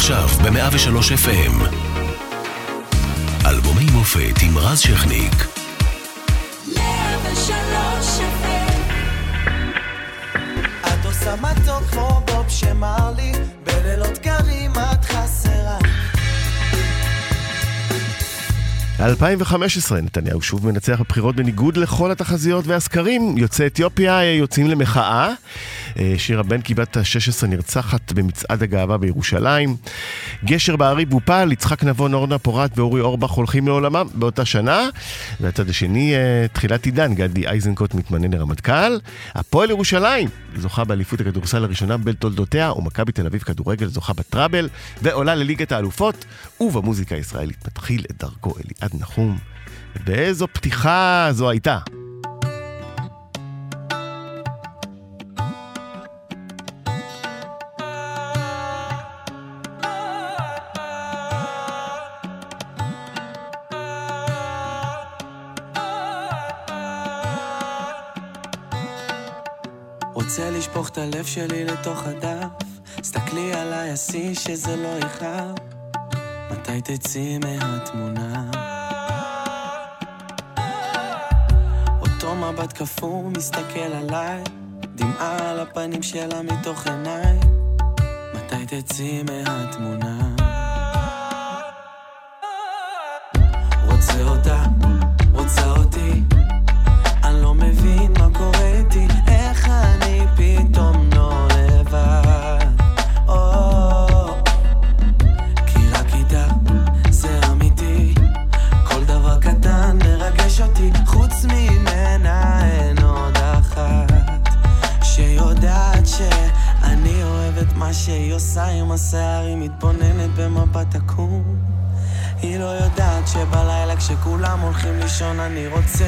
עכשיו ב-103 FM. אלבומי מופת עם רז שכניק. 103 FM את עושה מתוק כמו בוב שמר לי, בלילות קרים את חסרה. 2015, נתניהו שוב מנצח בבחירות בניגוד לכל התחזיות והסקרים. יוצאי אתיופיה יוצאים למחאה. אה, שירה בנקי בת ה-16 נרצחת במצעד הגאווה בירושלים. גשר בערי בופל, יצחק נבון, אורנה פורת ואורי אורבך הולכים לעולמם באותה שנה. והצד השני, אה, תחילת עידן, גדי איזנקוט מתמנה לרמטכ"ל. הפועל ירושלים זוכה באליפות הכדורסל לראשונה בתולדותיה, ומכבי תל אביב כדורגל זוכה בטראבל, ועולה לליגת האלופות. ובמוזיקה הישראלית מתחיל את דרכו אליעד נחום. ואיזו פתיחה זו הייתה. רוצה לשפוך את הלב שלי לתוך הדף, סתכלי עליי, עשי שזה לא יכאב. מתי תצאי מהתמונה? אותו מבט קפוא מסתכל עליי, דמעה על הפנים שלה מתוך עיניי. מתי תצאי מהתמונה?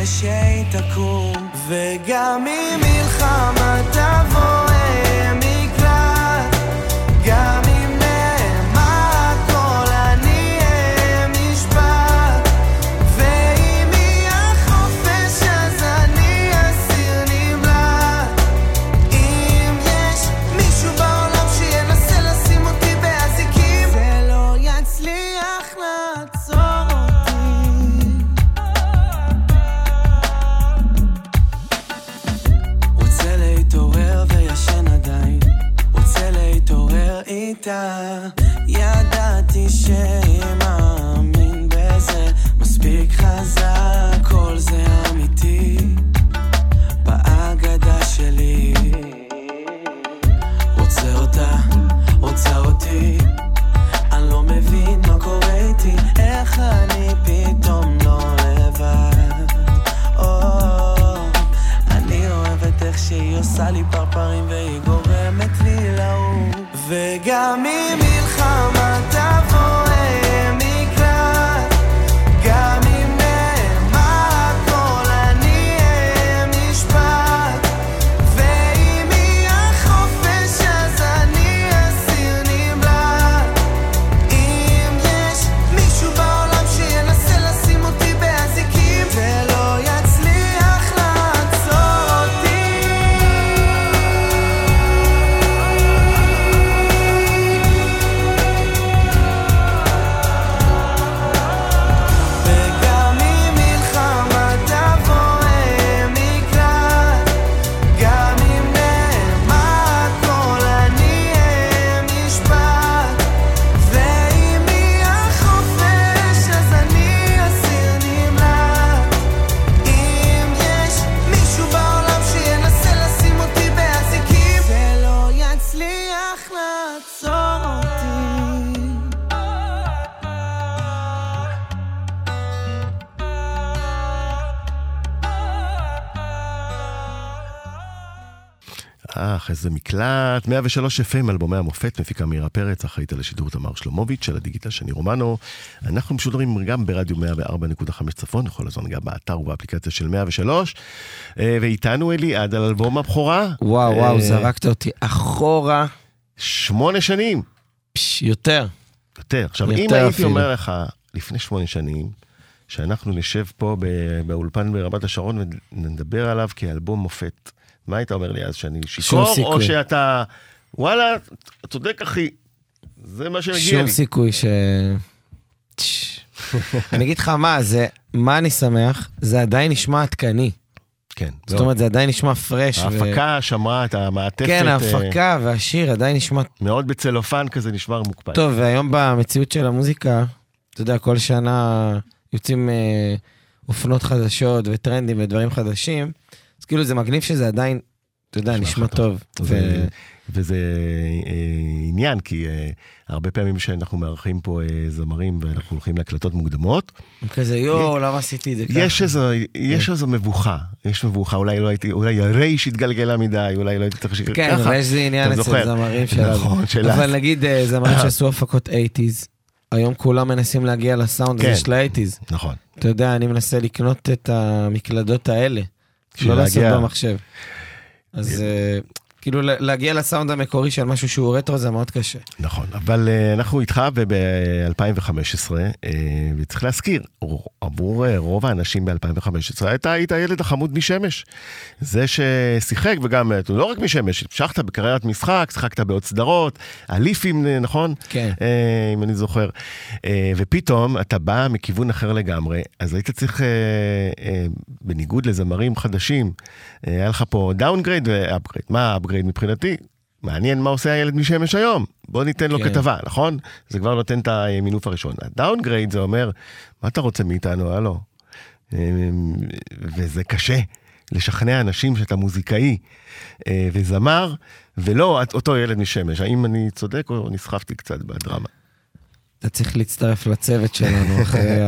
אני רוצה שהיא תקום. וגם איזה מקלט. 103 FM, אלבומי המופת, מפיקה מירה פרץ, אחראית על השידור תמר שלומוביץ', של הדיגיטל שני רומנו. אנחנו משודרים גם ברדיו 104.5 צפון, יכול הזמן גם באתר ובאפליקציה של 103. אה, ואיתנו אליעד על אלבום הבכורה. וואו, וואו, אה, זרקת אותי אחורה. שמונה שנים. פש, יותר. יותר. עכשיו, אם יותר הייתי אפילו. אומר לך, לפני שמונה שנים, שאנחנו נשב פה באולפן ברמת השרון ונדבר עליו כאלבום מופת, מה היית אומר לי אז, שאני שיכור, או. שאתה, וואלה, צודק אחי, זה מה שמגיע שום לי. סיכוי ש... אני אגיד לך מה, זה, מה אני שמח, זה עדיין נשמע עדכני. כן. זאת אומרת, זה עדיין נשמע פרש. ו- ההפקה שמרה את המעטפת. כן, אה, ההפקה והשיר עדיין נשמע מאוד בצלופן כזה נשמר מוקפד. טוב, והיום במציאות של המוזיקה, אתה יודע, כל שנה יוצאים אה, אופנות חדשות וטרנדים ודברים חדשים, אז כאילו זה מגניב שזה עדיין, אתה יודע, נשמע טוב. ו- וזה אה, עניין, כי אה, הרבה פעמים שאנחנו מארחים פה אה, זמרים ואנחנו הולכים להקלטות מוקדמות, כזה, יואו, למה עשיתי את זה ככה? יש איזו, יש איזו מבוכה, יש מבוכה, אולי לא הייתי, אולי הרייש התגלגלה מדי, אולי לא הייתי צריך שיר כן, אבל יש איזה עניין אצל. זמרים שלנו. נכון, שלה. אבל נגיד אה, זמרים שעשו הפקות 80's, היום כולם מנסים להגיע לסאונד הזה כן. של ה-80's. נכון. אתה יודע, אני מנסה לקנות את המקלדות האלה, לא לעשות במחשב. אז אה, כאילו להגיע לסאונד המקורי של משהו שהוא רטרו זה מאוד קשה. נכון, אבל uh, אנחנו איתך וב-2015, uh, וצריך להזכיר, עבור uh, רוב האנשים ב-2015, אתה היית הילד החמוד משמש. זה ששיחק, וגם, uh, לא רק משמש, המשכת בקריירת משחק, שיחקת בעוד סדרות, אליפים, uh, נכון? כן. uh, אם אני זוכר. Uh, ופתאום אתה בא מכיוון אחר לגמרי, אז היית צריך, uh, uh, בניגוד לזמרים חדשים, uh, היה לך פה downgrade ו upgrade. מה ה upgrade מבחינתי? מעניין מה עושה הילד משמש היום. בוא ניתן לו כן. כתבה, נכון? זה כבר נותן את המינוף הראשון. ה downgrade זה אומר, מה אתה רוצה מאיתנו, הלו? אמ, וזה קשה לשכנע אנשים שאתה מוזיקאי אה, וזמר, ולא אותו ילד משמש. האם אני צודק או נסחפתי קצת בדרמה? אתה צריך להצטרף לצוות שלנו אחרי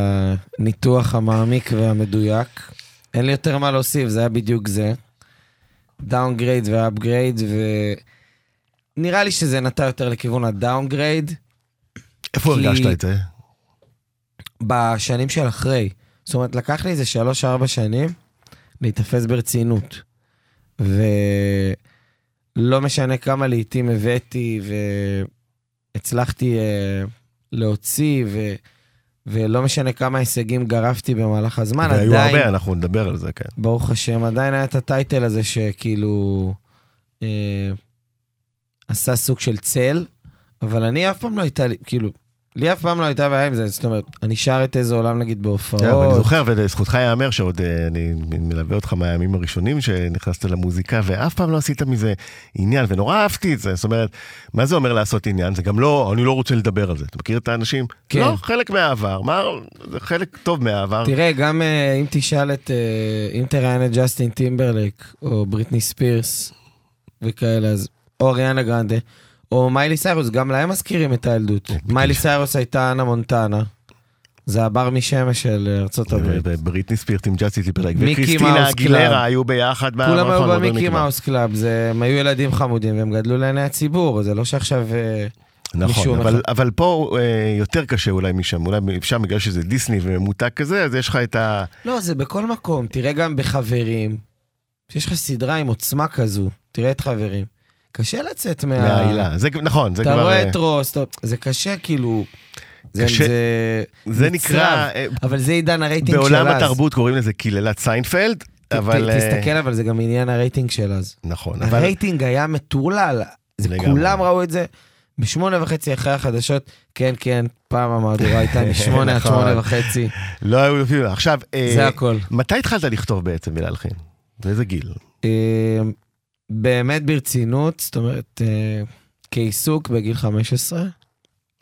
הניתוח המעמיק והמדויק. אין לי יותר מה להוסיף, זה היה בדיוק זה. downgrade ו upgrade, ונראה לי שזה נטע יותר לכיוון ה downgrade איפה כי- הרגשת את זה? בשנים של אחרי. זאת אומרת, לקח לי איזה שלוש-ארבע שנים להיתפס ברצינות. ולא משנה כמה לעיתים הבאתי והצלחתי אה, להוציא, ו... ולא משנה כמה הישגים גרפתי במהלך הזמן, והיו עדיין, הרבה, אנחנו נדבר על זה, כן. ברוך השם, עדיין היה את הטייטל הזה שכאילו אה, עשה סוג של צל, אבל אני אף פעם לא הייתה לי, כאילו, לי אף פעם לא הייתה בעיה עם זה, זאת אומרת, אני שר את איזה עולם נגיד בהופעות. כן, אני זוכר, ולזכותך ייאמר שעוד אה, אני מלווה אותך מהימים הראשונים שנכנסת למוזיקה, ואף פעם לא עשית מזה עניין, ונורא אהבתי את זה. זאת אומרת, מה זה אומר לעשות עניין? זה גם לא, אני לא רוצה לדבר על זה. אתה מכיר את האנשים? כן. לא, חלק מהעבר. מה, זה חלק טוב מהעבר. תראה, גם אה, אם תשאל את, אה, אם תראיין את ג'סטין טימברלק, או בריטני ספירס, וכאלה, אז, או אריאנה גרנדה, או מיילי סיירוס, גם להם מזכירים את הילדות. מיילי סיירוס הייתה האנה מונטנה. זה הבר משמש של אה, ארצות הברית. ובריטני ספירס עם ג'סטין טימברלק, מיקי וקריסטינה אגילרה. היו ביחד כולם היו במיקי. מאוס קלאב, הם היו ילדים חמודים והם גדלו לעיני הציבור, זה לא שעכשיו... אה, נכון, אבל. אבל פה אה, יותר קשה אולי משם, אולי שם בגלל שזה דיסני וממותג כזה, אז יש לך את ה... לא, זה בכל מקום. תראה גם בחברים, שיש לך סדרה עם עוצמה כזו, תראה את חברים. קשה לצאת מה... מההילה. זה נכון, זה אתה כבר... רואה אה, את רוס, אתה- זה קשה כאילו... זה, קשה. זה, זה. נקרא, אה, אבל זה עידן הרייטינג של אז. בעולם התרבות קוראים לזה קללת סיינפלד, ת- אבל... אה, תסתכל, אבל זה גם עניין הרייטינג של אז. נכון, אבל... הרייטינג היה מטורלל. זה. כולם ראו את זה. בשמונה וחצי אחרי החדשות, כן, כן, פעם המהדורה הייתה משמונה עד נכון. שמונה וחצי, לא היו אפילו... עכשיו, זה הכל. מתי התחלת לכתוב בעצם ולהלחין? באיזה גיל? באמת ברצינות, זאת אומרת, אה, כעיסוק בגיל 15.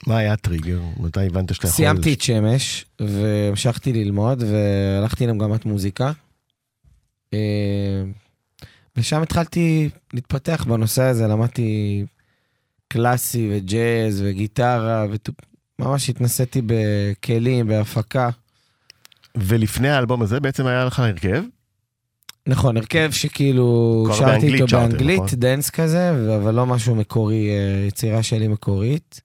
מה היה הטריגר? מתי הבנת שאתה יכול... סיימתי את שמש, והמשכתי ללמוד, והלכתי למגמת מוזיקה. אה, ושם התחלתי להתפתח בנושא הזה, למדתי קלאסי וג'אז וגיטרה, וממש התנסיתי בכלים, בהפקה. ולפני האלבום הזה בעצם היה לך הרכב? נכון, הרכב שכאילו שרתי איתו באנגלית, נכון? dance כזה, אבל לא משהו מקורי, אה, יצירה שלי מקורית.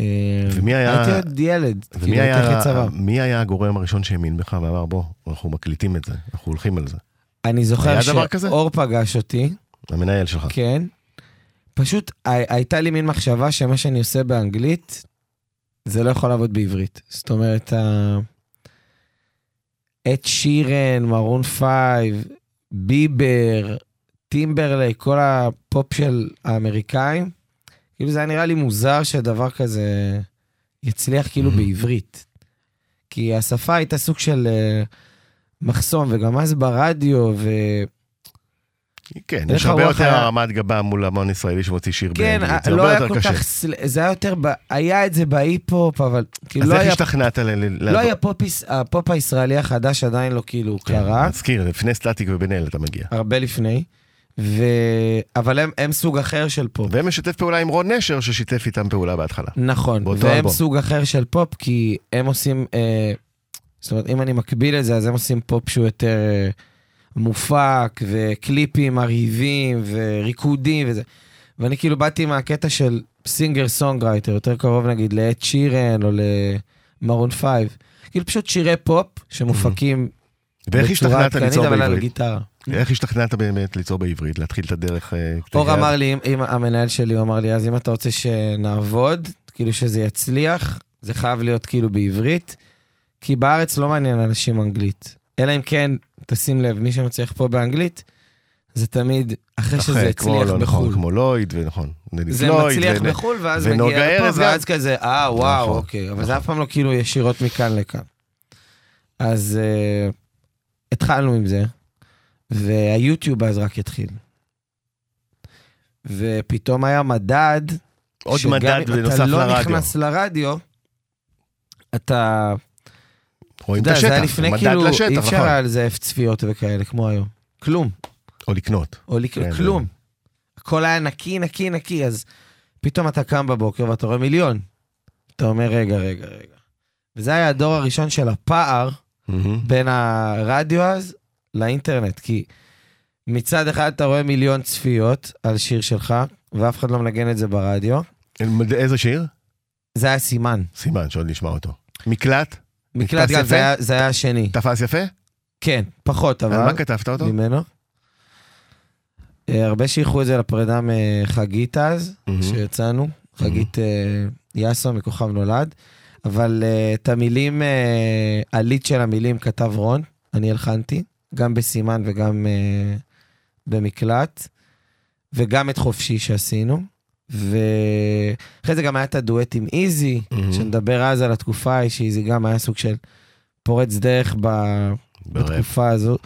אה, ומי היה- הייתי עוד ילד, כאילו הייתי צבא. מי היה הגורם הראשון שהאמין בך ואמר, בוא, אנחנו מקליטים את זה, אנחנו הולכים על זה. אני זוכר? שאור פגש אותי, המנהל שלך. כן. פשוט הי- הייתה לי מין מחשבה שמה שאני עושה באנגלית, זה לא יכול לעבוד בעברית. זאת אומרת, ה... אד שירן, מארון פייב, ביבר, טימברלייק, כל הפופ של האמריקאים, כאילו זה היה נראה לי מוזר שדבר כזה יצליח כאילו בעברית. כי השפה הייתה סוג של אה, מחסום, וגם אז ברדיו, ו... כן, איך יש הרבה יותר היה- הרמת גבה מול אמן ישראלי שמוציא שיר כן, באנגלית. זה לא הרבה היה יותר כל קשה. כך, סל- זה היה יותר, ב... היה את זה בהיפ-הופ, אבל כאילו אז לא איך היה, השתכנעת ל... ל- לא היה פופ, הפופ הישראלי החדש עדיין לא כאילו כן, קרה, נזכיר, לפני סטטיק ובן אל אתה מגיע. הרבה לפני, ו... אבל הם, הם סוג אחר של פופ. והם משתף פעולה עם רון נשר ששיתף איתם פעולה בהתחלה. נכון, והם אלבום. סוג אחר של פופ, כי הם עושים, אה, זאת אומרת, אם אני מקביל את זה, אז הם עושים פופ שהוא יותר אה, מופק, וקליפים מרהיבים, וריקודים וזה. ואני כאילו באתי מהקטע של singer songwriter, יותר קרוב נגיד לאד שירן או למארון פייב. כאילו פשוט שירי פופ שמופקים ואיך השתכנעת ליצור בעברית? איך השתכנעת באמת ליצור בעברית? להתחיל את הדרך... אה, אור? אמר לי, אם, אם המנהל שלי, הוא אמר לי, אז אם אתה רוצה שנעבוד, כאילו שזה יצליח, זה חייב להיות כאילו בעברית, כי בארץ לא מעניין אנשים אנגלית. אלא אם כן, תשים לב, מי שמצליח פה באנגלית, זה תמיד אחרי שזה אחרי, כמו, הצליח לא, נכון, בחו"ל. כמו לויד, ונכון. זה פלויד, מצליח ו- בחו"ל, ואז מגיע לפה, גם. ואז כזה, אה, וואו, נכון, אוקיי. אבל נכון. זה אף פעם לא כאילו ישירות מכאן לכאן. אז uh, התחלנו עם זה, והיוטיוב אז רק התחיל. ופתאום היה מדד, עוד שגם מדד אם בנוסף אתה לא לרדיו. נכנס לרדיו, אתה רואים את יודע, זה היה השטח, לפני כאילו, אי אפשר נכון. היה לזייף צפיות וכאלה, כמו היום. כלום. או לקנות. או לק... כן, כלום. הכל היה נקי, נקי, נקי, אז פתאום אתה קם בבוקר ואתה רואה מיליון. אתה אומר, רגע, רגע, רגע. וזה היה הדור הראשון של הפער מהמם. בין הרדיו אז לאינטרנט, כי מצד אחד אתה רואה מיליון צפיות על שיר שלך, ואף אחד לא מנגן את זה ברדיו. איזה שיר? זה היה סימן. סימן שעוד נשמע אותו. מקלט? מקלט גם, יפה? זה היה- זה היה השני. תפס יפה? כן, פחות, אבל... מה כתבת אותו? ממנו. אה, הרבה שייכו את זה לפרידה מחגית אז. שיצאנו, חגית אה, יאסו מכוכב נולד, אבל אה, את המילים, אה, הליט של המילים כתב רון, אני הלחנתי, גם בסימן וגם אה, במקלט, וגם את חופשי שעשינו. ואחרי זה גם היה את הדואט עם איזי, מהמם. שנדבר אז על התקופה ההיא, שאיזי גם היה סוג של פורץ דרך ב... בתקופה הזו.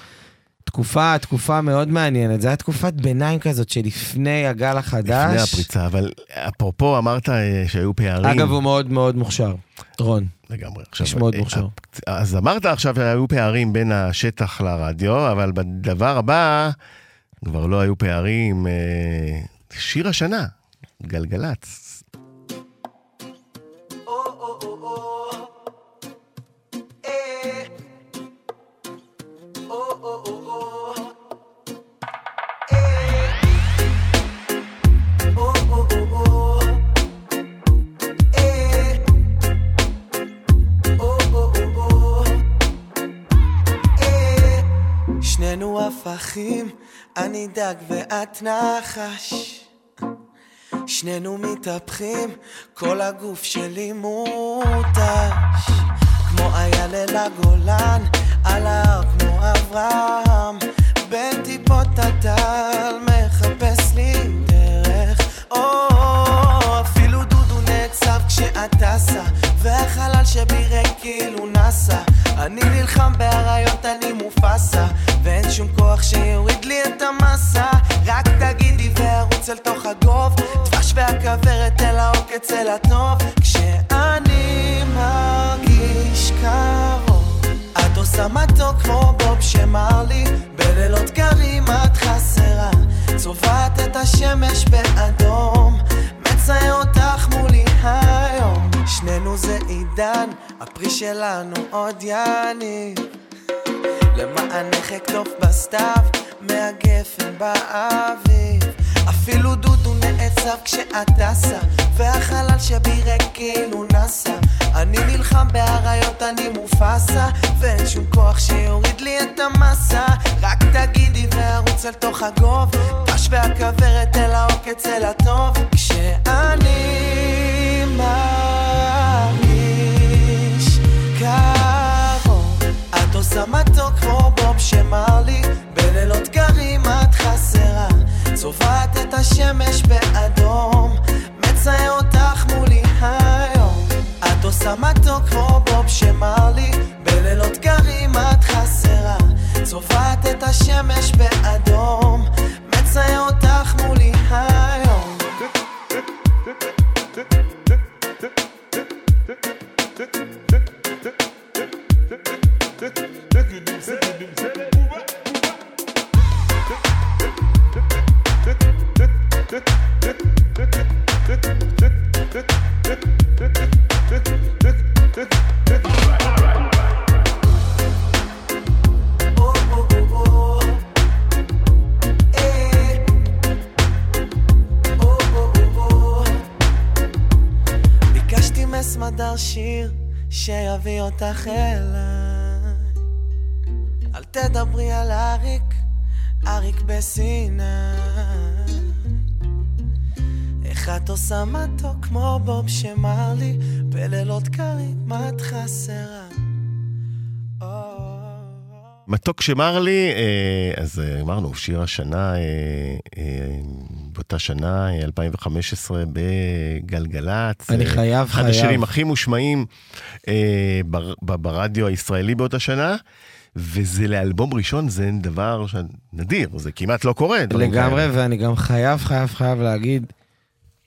תקופה, תקופה מאוד מעניינת. זו הייתה תקופת ביניים כזאת שלפני הגל החדש. לפני הפריצה, אבל אפרופו אמרת אה, שהיו פערים. אגב, הוא מאוד מאוד מוכשר, רון. לגמרי. עכשיו, איש מאוד אה, מוכשר. אז אמרת עכשיו שהיו פערים בין השטח לרדיו, אבל בדבר הבא כבר לא היו פערים. אה, שיר השנה, גלגלצ. שנינו הפכים, אני דג ואת נחש. שנינו מתהפכים, כל הגוף שלי מותש. כמו אייל הגולן, על ההר כמו אברהם. בין טיפות הטל מחפש לי דרך. או, אפילו דודו נעצב כשאת טסה, והחלל שבי ריק כאילו נסע. אני נלחם באריות, אני מופסה, ואין שום כוח שיוריד לי את המסה. רק תגידי וארוץ אל תוך הגוב, דבש והכוורת אל העוקץ אל הטוב. כשאני מרגיש קרוב, את עושה מתוק כמו בוב שמר לי, בלילות קרים את חסרה, צובעת את השמש באדום, מצייר אותך מולי היום. שנינו זה עידן, הפרי שלנו עוד יניב. למענך אקטוף בסתיו, מהגפן באביב. אפילו דודו נעצב כשאת טסה, והחלל שבי ריק כאילו נסע. אני נלחם באריות, אני מופסה, ואין שום כוח שיוריד לי את המסה. רק תגידי וארוץ אל תוך הגוב, פש והכוורת אל העוקץ אל הטוב. כשאני מרגיש קרוב, את עושה מתוק כמו בוב שמר לי, בלילות קרים את חסרה, צובעת את השמש באדום, מצייר אותך מולי היום. את עושה מתוק כמו בוב שמר לי, בלילות קרים את חסרה. צובעת את השמש באדום, מצייר אותך מולי היום. שיביא אותך אליי אל תדברי על אריק, אריק בסיני איך את עושה מתוק כמו בוב שמר לי בלילות קרים את חסרה. מתוק שמר לי, אה, אז אה, אמרנו, שיר השנה, אה, אה, באותה שנה, אה, 2015, בגלגלצ. אני חייב, אחד חייב. השירים הכי מושמעים ברדיו הישראלי באותה שנה, וזה לאלבום ראשון, זה דבר נדיר, זה כמעט לא קורה. לגמרי. ואני גם חייב, חייב, חייב להגיד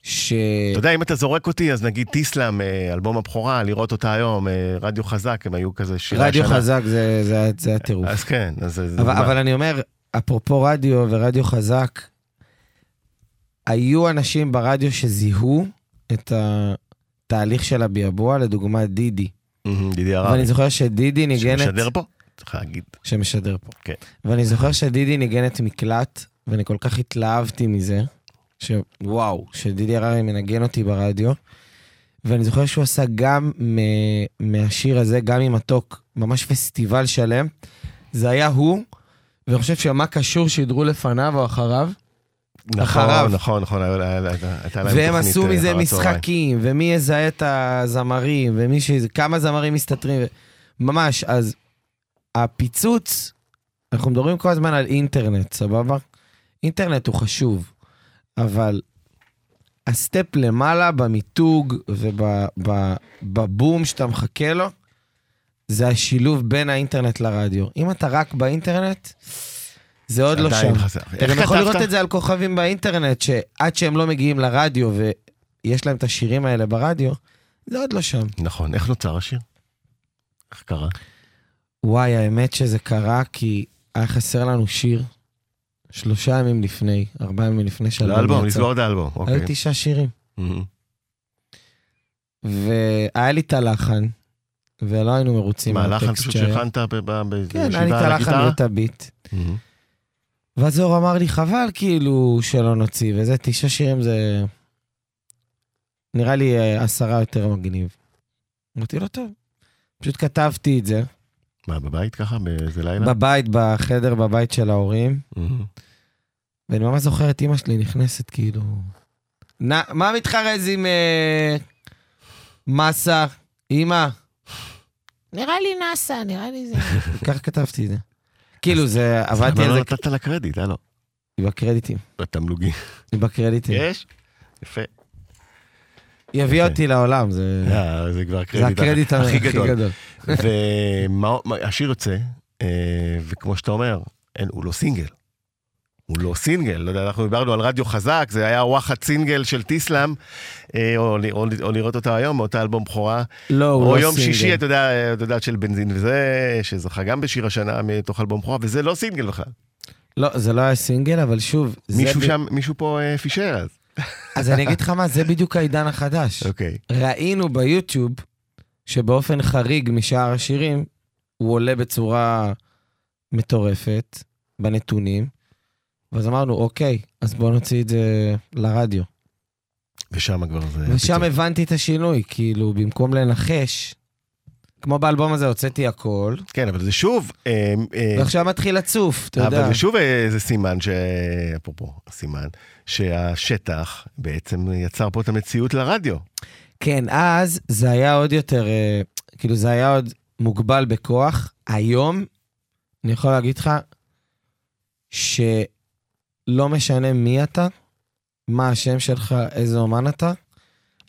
ש... אתה יודע, אם אתה זורק אותי, אז נגיד טיסלאם, אה, אלבום הבכורה, לראות אותה היום, אה, רדיו חזק, הם היו כזה שירי רדיו השנה. חזק זה- זה זה הטירוף. אז כן, אז זה אבל, דוגמה. אבל אני אומר, אפרופו רדיו ורדיו חזק, היו אנשים ברדיו שזיהו את התהליך של הביאבוע, לדוגמה דידי. דידי הרב, ואני זוכר שדידי ניגנת... שמשדר פה, צריך להגיד. שמשדר פה. כן. ואני זוכר שדידי ניגנת מקלט, ואני כל כך התלהבתי מזה, שוואו, שדידי הררי מנגן אותי ברדיו. ואני זוכר שהוא עשה גם מ- מהשיר הזה, גם עם מתוק, ממש פסטיבל שלם. זה היה הוא, ואני חושב שמה קשור שידרו לפניו או אחריו, אחריו. נכון, נכון, נכון, היה- הייתה להם והם עשו אה, מזה. משחקים, ומי יזהה את הזמרים, ומי ש... כמה זמרים מסתתרים, ממש, אז הפיצוץ, אנחנו מדברים כל הזמן על אינטרנט, סבבה? אינטרנט הוא חשוב, אבל הסטפ למעלה במיתוג ובבום שאתה מחכה לו, זה השילוב בין האינטרנט לרדיו. אם אתה רק באינטרנט, זה עוד לא שם. חסר. אתה גם יכול? לראות את זה על כוכבים באינטרנט, שעד שהם לא מגיעים לרדיו ויש להם את השירים האלה ברדיו, זה עוד לא שם. נכון, איך נוצר השיר? איך קרה? וואי, האמת שזה קרה כי היה חסר לנו שיר שלושה ימים לפני, ארבעה ימים לפני שהאלבום לאלבום, יצא. לסגור את האלבום, היו אוקיי. תשעה שירים. והיה לי את הלחן, ולא היינו מרוצים מה, לחן מהטקסט פשוט. שהכנת ב- ב- בישיבה כן, היה לי את על הלחן הגיטרה? ואת הביט. ואז אור אמר לי, חבל כאילו שלא נוציא, וזה תשעה שירים זה... נראה לי אה, עשרה יותר מגניב. אמרתי לו, טוב. פשוט כתבתי את זה, מה, בבית ככה? באיזה לילה? בבית, בחדר בבית של ההורים, מהמם. ואני ממש זוכר את אימא שלי נכנסת כאילו... נא, מה מתחרז עם אה, מסה? אימא? נראה לי נאסא, נראה לי זה... ככה כתבתי את זה. כאילו זה, עבדתי על לא זה נתת לה קרדיט, הלו. בקרדיטים. בתמלוגים. בקרדיטים. יש? יפה. היא הביאה. אותי לעולם, זה... אה, זה כבר זה הקרדיט הכי גדול. גדול. והשיר יוצא, אה, וכמו שאתה אומר, הוא לא סינגל. הוא לא סינגל, לא יודע, אנחנו דיברנו על רדיו חזק, זה היה וואחד סינגל של טיסלאם, אה, או, או, או לראות אותה היום, מאותה אלבום בכורה, לא, הוא או לא יום סינגל. שישי, אתה יודע, אתה יודע, של בנזין וזה, שזכה גם בשיר השנה מתוך אלבום בכורה, וזה לא סינגל בכלל. לא, זה לא היה סינגל, אבל שוב... מישהו ב- שם, מישהו פה אה, פישר אז. אז אני אגיד לך מה, זה בדיוק העידן החדש. אוקיי. ראינו ביוטיוב שבאופן חריג משאר השירים, הוא עולה בצורה מטורפת בנתונים, ואז אמרנו, אוקיי, אז בואו נוציא את זה לרדיו. ושם כבר זה... ושם פתאום. הבנתי את השינוי, כאילו, במקום לנחש, כמו באלבום הזה, הוצאתי הכל, כן, אבל זה שוב... אה, אה, ועכשיו מתחיל לצוף, אתה יודע. אבל זה שוב איזה סימן, ש... אפרופו, סימן, שהשטח בעצם יצר פה את המציאות לרדיו. כן, אז זה היה עוד יותר, אה, כאילו זה היה עוד מוגבל בכוח. היום, אני יכול להגיד לך, שלא משנה מי אתה, מה השם שלך, איזה אומן אתה,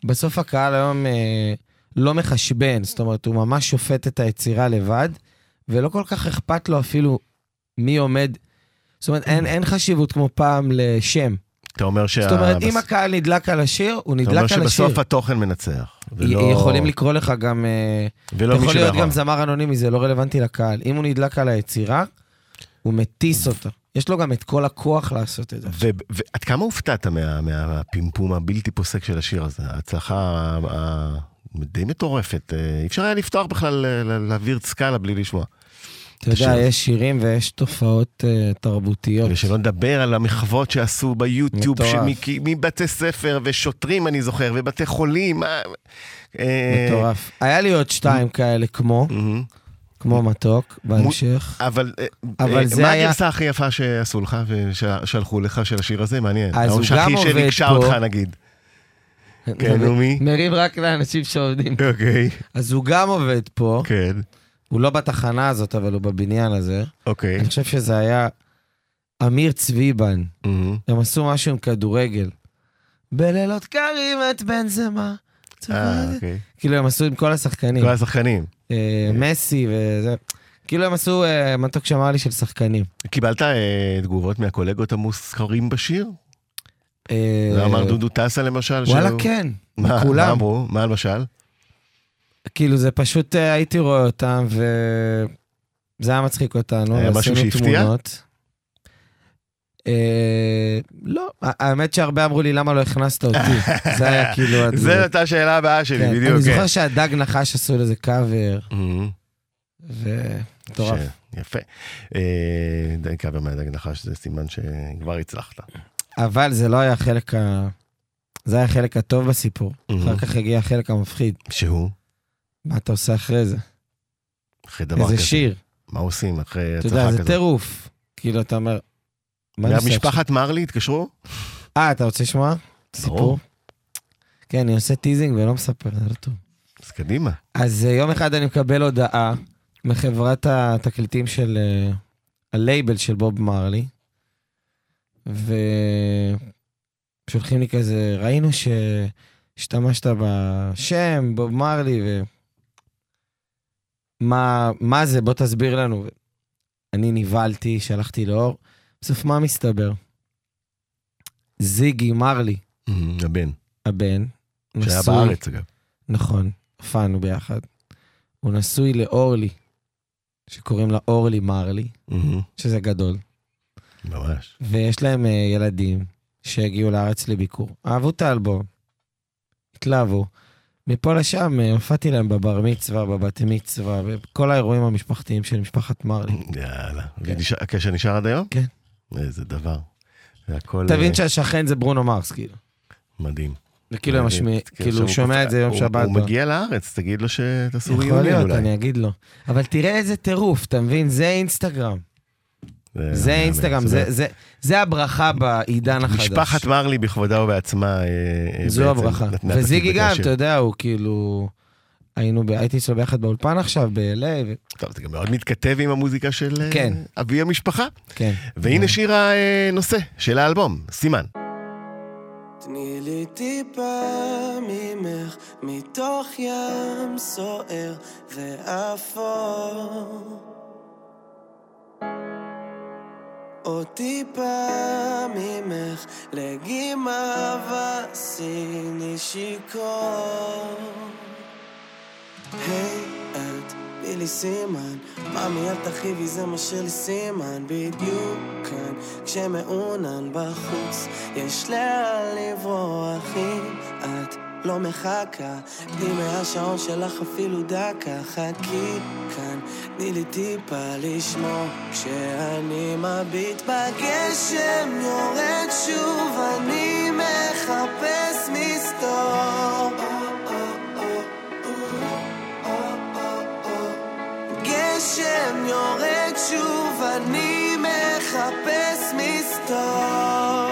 בסוף הקהל היום אה, לא מחשבן, זאת אומרת, הוא ממש שופט את היצירה לבד, ולא כל כך אכפת לו אפילו מי עומד. זאת אומרת, אין, אין חשיבות כמו פעם לשם. אתה אומר שה... זאת אומרת, אם בס- הקהל נדלק על השיר, הוא אתה נדלק אומר על השיר. שבסוף התוכן מנצח. ולא- יכולים לקרוא לך גם... אה, ולא אתה יכול להיות. גם זמר אנונימי, זה לא רלוונטי לקהל. אם הוא נדלק על היצירה, הוא מטיס אותה. יש לו גם את כל הכוח לעשות את זה. ועד כמה הופתעת מה- מהפימפום הבלתי פוסק של השיר הזה? ההצלחה די מטורפת. אה, אי אפשר היה לפתוח בכלל, אה, להעביר סקאלה בלי לשמוע. אתה יודע. יש שירים ויש תופעות אה, תרבותיות. ושלא נדבר על המחוות שעשו ביוטיוב, מבתי ספר ושוטרים, אני זוכר, ובתי חולים. מטורף. היה לי עוד שתיים כאלה כמו. כמו מתוק, בהמשך. אבל, אה, אבל אה, זה מה היה- הגרסה הכי יפה שעשו לך ושלחו לך של השיר הזה? מעניין. אז הוא גם עובד שריגשה פה. אותך נגיד. כן, נו, מי? מרים רק לאנשים שעובדים. אוקיי, אז הוא גם עובד פה, כן, הוא לא בתחנה הזאת, אבל הוא בבניין הזה. אוקיי. אני חושב שזה היה אמיר צביבן. הם עשו משהו עם כדורגל. בלילות קרים את בן זמה. אה, אוקיי. כאילו הם עשו עם כל השחקנים. כל השחקנים. אה, מסי וזה. כאילו הם עשו אה, מתוק שאמר לי של שחקנים. קיבלת אה, תגובות מהקולגות המוזכרים בשיר? זה אמר דודו טסה למשל? וואלה כן, מה. אמרו? מה למשל? כאילו זה פשוט הייתי רואה אותם וזה היה מצחיק אותנו. היה משהו שהפתיע? תמונות. אה, לא, האמת שהרבה אמרו לי למה לא הכנסת אותי. זה היה כאילו... זו. הייתה השאלה הבאה שלי, כן, בדיוק. אני כן. זוכר שהדג נחש עשו לזה קאבר. ומטורף. יפה. אה, די קאבר מהדג נחש זה סימן שכבר הצלחת. אבל זה לא היה החלק ה... זה היה החלק הטוב בסיפור. אחר כך הגיע החלק המפחיד. שהוא? מה אתה עושה אחרי זה? אחרי דבר כזה. איזה שיר. מה עושים אחרי אתה הצלחה יודע, זה כזאת? טירוף. כאילו, אתה אומר... מה עכשיו? מהמשפחת מרלי התקשרו? אה, אתה רוצה לשמוע? סיפור? כן, אני עושה teasing ולא מספר, זה לא טוב. אז קדימה. אז אה, יום אחד אני מקבל הודעה מחברת התקליטים של... אה, הלייבל של בוב מרלי, ושולחים לי כזה, ראינו שהשתמשת בשם, בוב מרלי, ו... מה, מה זה? בוא תסביר לנו. אני נבהלתי, שלחתי לאור. בסוף מה מסתבר? זיגי מרלי, מהמם, הבן. הבן, שהיה נשוי- בארץ אגב. נכון, הופענו ביחד. הוא נשוי לאורלי, שקוראים לה אורלי מרלי, מהמם, שזה גדול. ממש. ויש להם uh, ילדים שהגיעו לארץ לביקור. אהבו את האלבום, התלהבו. מפה לשם אה, הופעתי להם בבר מצווה, בבת מצווה, בכל האירועים המשפחתיים של משפחת מרלי. יאללה. ונשאר- הקשר נשאר עד היום? כן. איזה דבר. זה הכל תבין אה, שהשכן זה ברונו מרס, כאילו. מדהים. וכאילו, הם מדהים. משמיע- כן, כאילו, הוא שומע את זה יום שבת. הוא ב- מגיע לארץ, תגיד לו שתעשו יכול ריאיון להיות, אולי. אני אגיד לו. אבל תראה איזה טירוף, אתה מבין? זה אינסטגרם. זה לא מאמן, אינסטגרם, זה- זה- זה הברכה בעידן החדש. משפחת מרלי בכבודה ובעצמה אה, אה, זו הברכה. וזיגי גם. אתה יודע, הוא כאילו... היינו, ב- הייתי אצלו ביחד באולפן עכשיו, ב-LA, ו... טוב, זה גם מאוד מתכתב עם המוזיקה של אה, כן. אבי המשפחה. כן. והנה שיר הנושא של האלבום, סימן. תני לי טיפה ממך, מתוך ים סוער ואפור. עוד טיפה ממך, לגימה וסיני שיכור. היי, את בילי סימן, ממי אל תחייבי זה מה שלי סימן, בדיוק כאן, כשמעונן בחוץ, יש לאן לברוח. אם את לא מחכה, תני מהשעון שלך אפילו דקה, חכי כאן, תני לי טיפה לשמור, כשאני מביט בגשם יורד שוב, אני מחפש גשם יורד שוב, אני מחפש מסתור.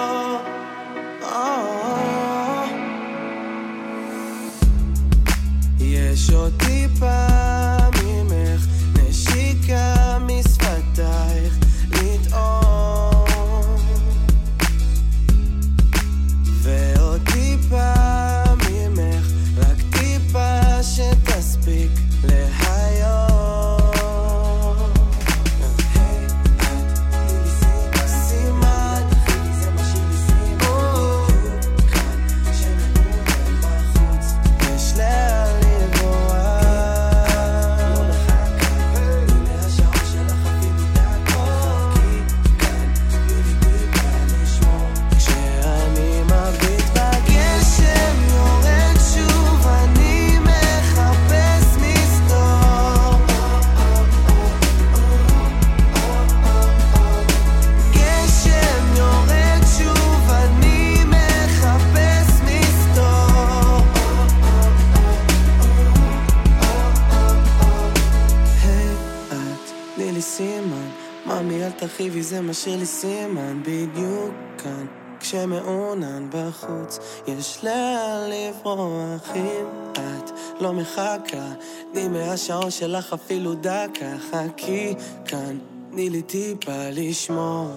תרחיבי זה משאיר לי סימן בדיוק כאן. כשמעונן בחוץ יש לאן לברוח. אם את לא מחכה תני מהשעון שלך אפילו דקה. חכי כאן תני לי טיפה לשמור.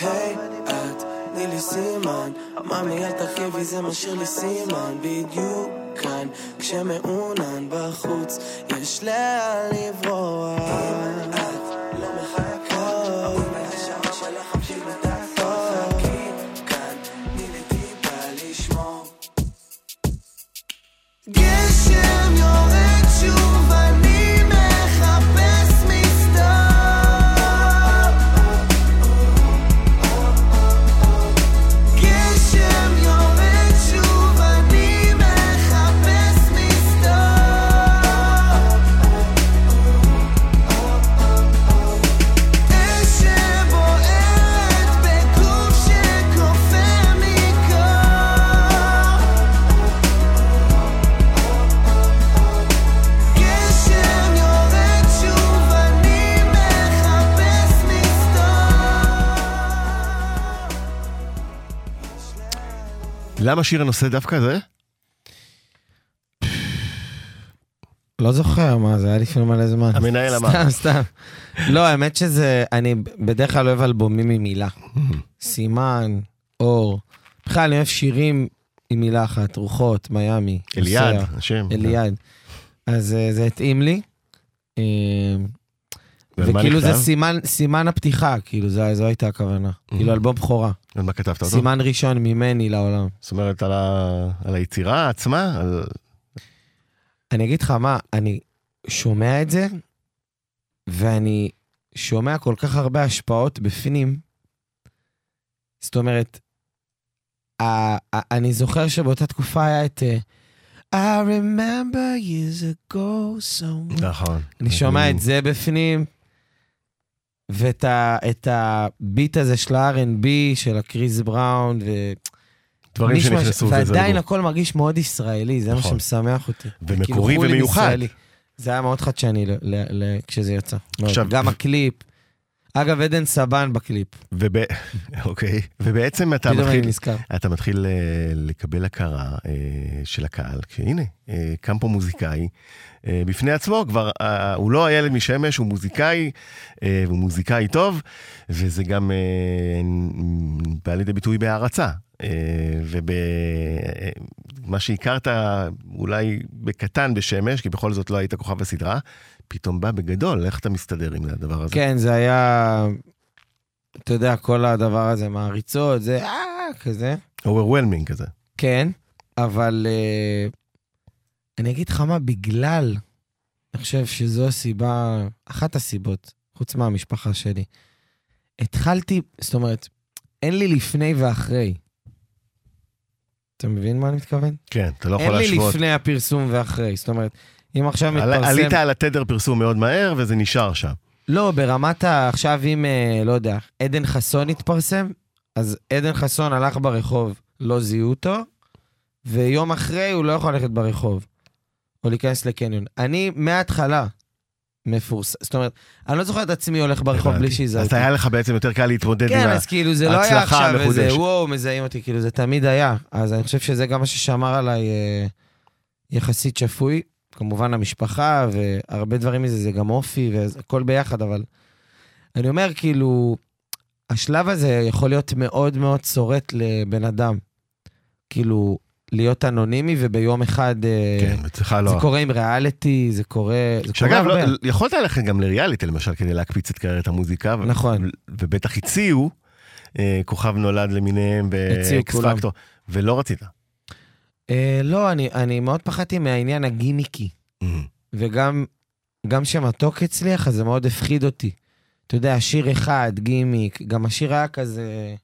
היי את תני לי סימן. ממי אל תרחיבי זה משאיר לי סימן בדיוק כאן. כשמעונן בחוץ יש לאן לברוח למה שיר הנושא דווקא זה? לא זוכר מה זה, היה לפני מלא זמן. המנהל אמר. סתם, סתם. לא, האמת שזה, אני בדרך כלל אוהב אלבומים עם מילה. סימן, אור. בכלל, אני אוהב שירים עם מילה אחת, רוחות, מיאמי. אליעד, השם. אליעד. אז אה, זה התאים לי. וכאילו זה? סימן, סימן הפתיחה, כאילו זו, זו הייתה הכוונה. כאילו אלבום בכורה. על מה כתבת אותו? סימן ראשון ממני לעולם. זאת אומרת, על ה- על היצירה עצמה? על- אני אגיד לך מה, אני שומע את זה, ואני שומע כל כך הרבה השפעות בפנים. זאת אומרת, ה- ה- אני זוכר שבאותה תקופה היה את אה, I remember years ago somewhere. נכון. אני שומע את זה בפנים, ואת ה- הביט הזה של ה-R&B, של הקריס בראון, ו... דברים שנכנסו ועדיין וזלגו. הכל מרגיש מאוד ישראלי, זה מה נכון. שמשמח אותי. ומקורי כאילו, ומיוחד. ישראלי. זה היה מאוד חדשני ל- ל- ל- כשזה יצא. עכשיו- גם הקליפ. אגב, עדן סבן בקליפ. וב... אוקיי. ובעצם אתה מתחיל... אתה מתחיל אה, לקבל הכרה אה, של הקהל, כי הנה, אה, קם פה מוזיקאי בפני עצמו, כבר הוא לא הילד משמש, הוא מוזיקאי, והוא מוזיקאי טוב, וזה גם בא לידי ביטוי בהערצה. ובמה שהכרת אולי בקטן בשמש, כי בכל זאת לא היית כוכב הסדרה, פתאום בא בגדול, איך אתה מסתדר עם הדבר הזה? כן, זה היה, אתה יודע, כל הדבר הזה, מעריצות, זה אה, כזה. overwhelming כזה. כן, אבל אה, אני אגיד לך מה, בגלל, אני חושב שזו הסיבה, אחת הסיבות, חוץ מהמשפחה שלי. התחלתי, זאת אומרת, אין לי לפני ואחרי. אתה מבין מה אני מתכוון? כן, אתה לא יכול אין לי להשוות. לפני הפרסום ואחרי. זאת אומרת, אם עכשיו על- מתפרסם... עלית על התדר פרסום מאוד מהר, וזה נשאר שם. לא, ברמת ה... עכשיו אם, אה, לא יודע, עדן חסון התפרסם, אז עדן חסון הלך ברחוב, לא זיהו אותו, ויום אחרי הוא לא יכול ללכת ברחוב, או להיכנס לקניון. אני מההתחלה מפורסם, זאת אומרת, אני לא זוכר את עצמי הולך ברחוב בלי. שיזהו אז אותי. היה לך בעצם יותר קל להתמודד כן, עם ה... אז כאילו זה לא היה ההצלחה עכשיו איזה המחודשת. וואו, מזהים אותי, כאילו זה תמיד היה. אז אני חושב שזה גם מה ששמר עליי אה, יחסית שפוי. כמובן המשפחה והרבה דברים מזה, זה גם אופי והכל ביחד, אבל אני אומר, כאילו, השלב הזה יכול להיות מאוד מאוד צורט לבן אדם. כאילו, להיות אנונימי וביום אחד... אה, כן, אצלך לא. זה קורה עם ריאליטי, זה קורה, זה קורה שאגב, הרבה. לא, יכולת ללכת גם לריאליטי למשל כדי להקפיץ את קריירת המוזיקה. נכון. ובטח הציעו אה, כוכב נולד למיניהם ואקס. פקטור, ולא רצית. אה, לא, אני, אני מאוד פחדתי מהעניין הגימיקי. וגם גם שמתוק הצליח, אז זה מאוד הפחיד אותי. אתה יודע, שיר אחד, גימיק, גם השיר היה כזה,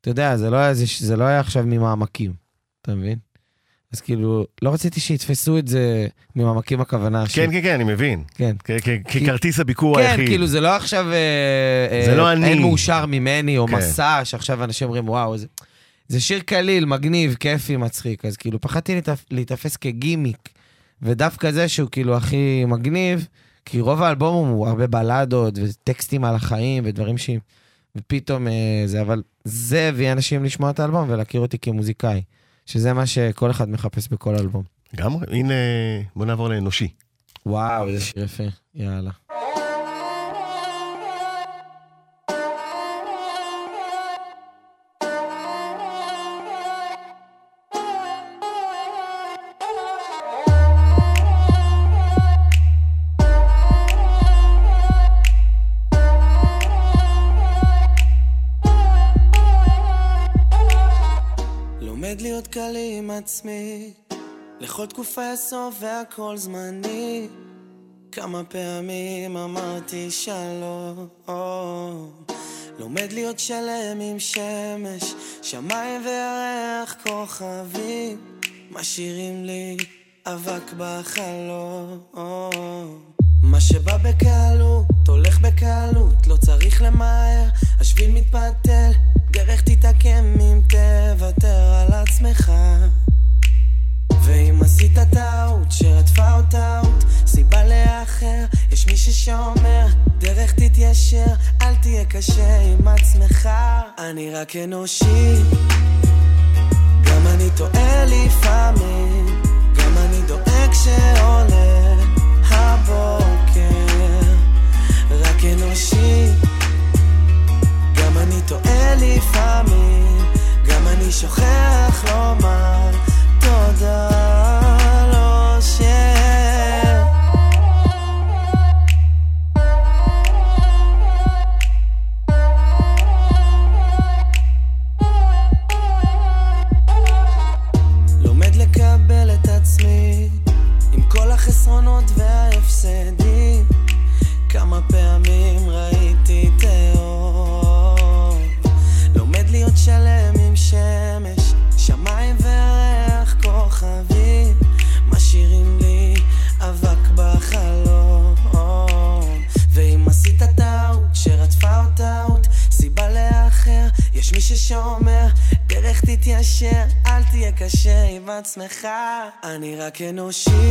אתה יודע, זה לא היה, זה, זה לא היה עכשיו ממעמקים, אתה מבין? אז כאילו, לא רציתי שיתפסו את זה ממעמקים הכוונה. ש- כן, כן, כן, אני מבין. כן. ככרטיס הביקור כן, היחיד. כאילו, זה לא עכשיו... אה, זה אה, לא אני. אין מאושר ממני, או כן. מסע, שעכשיו אנשים אומרים, וואו, זה... זה שיר קליל, מגניב, כיפי, מצחיק. אז כאילו, פחדתי להתאפ... להיתפס כגימיק. ודווקא זה שהוא כאילו הכי מגניב, כי רוב האלבום הוא הרבה בלדות וטקסטים על החיים ודברים ש... ופתאום אה, זה, אבל זה הביא אנשים לשמוע את האלבום ולהכיר אותי כמוזיקאי, שזה מה שכל אחד מחפש בכל אלבום. לגמרי. הנה, בוא נעבור לאנושי. וואו, איזה שיר יפה, יאללה. עצמי, לכל תקופה יש סוף והכל זמני. כמה פעמים אמרתי שלום. לומד להיות שלם עם שמש, שמיים וירח כוכבים, משאירים לי אבק בחלום. מה שבא בקלות, הולך בקלות, לא צריך למהר, השביל מתפתל, דרך תתעקם אם תוותר על עצמך. עשית טעות שרדפה עוד. טעות, סיבה לאחר, יש מי ששומר, דרך תתיישר, אל תהיה קשה עם עצמך. אני רק אנושי, גם אני טועה לפעמים, גם אני דואג שעולה הבוקר, רק אנושי, גם אני טועה לפעמים, גם אני שוכח לומר תודה עצמך אני רק אנושי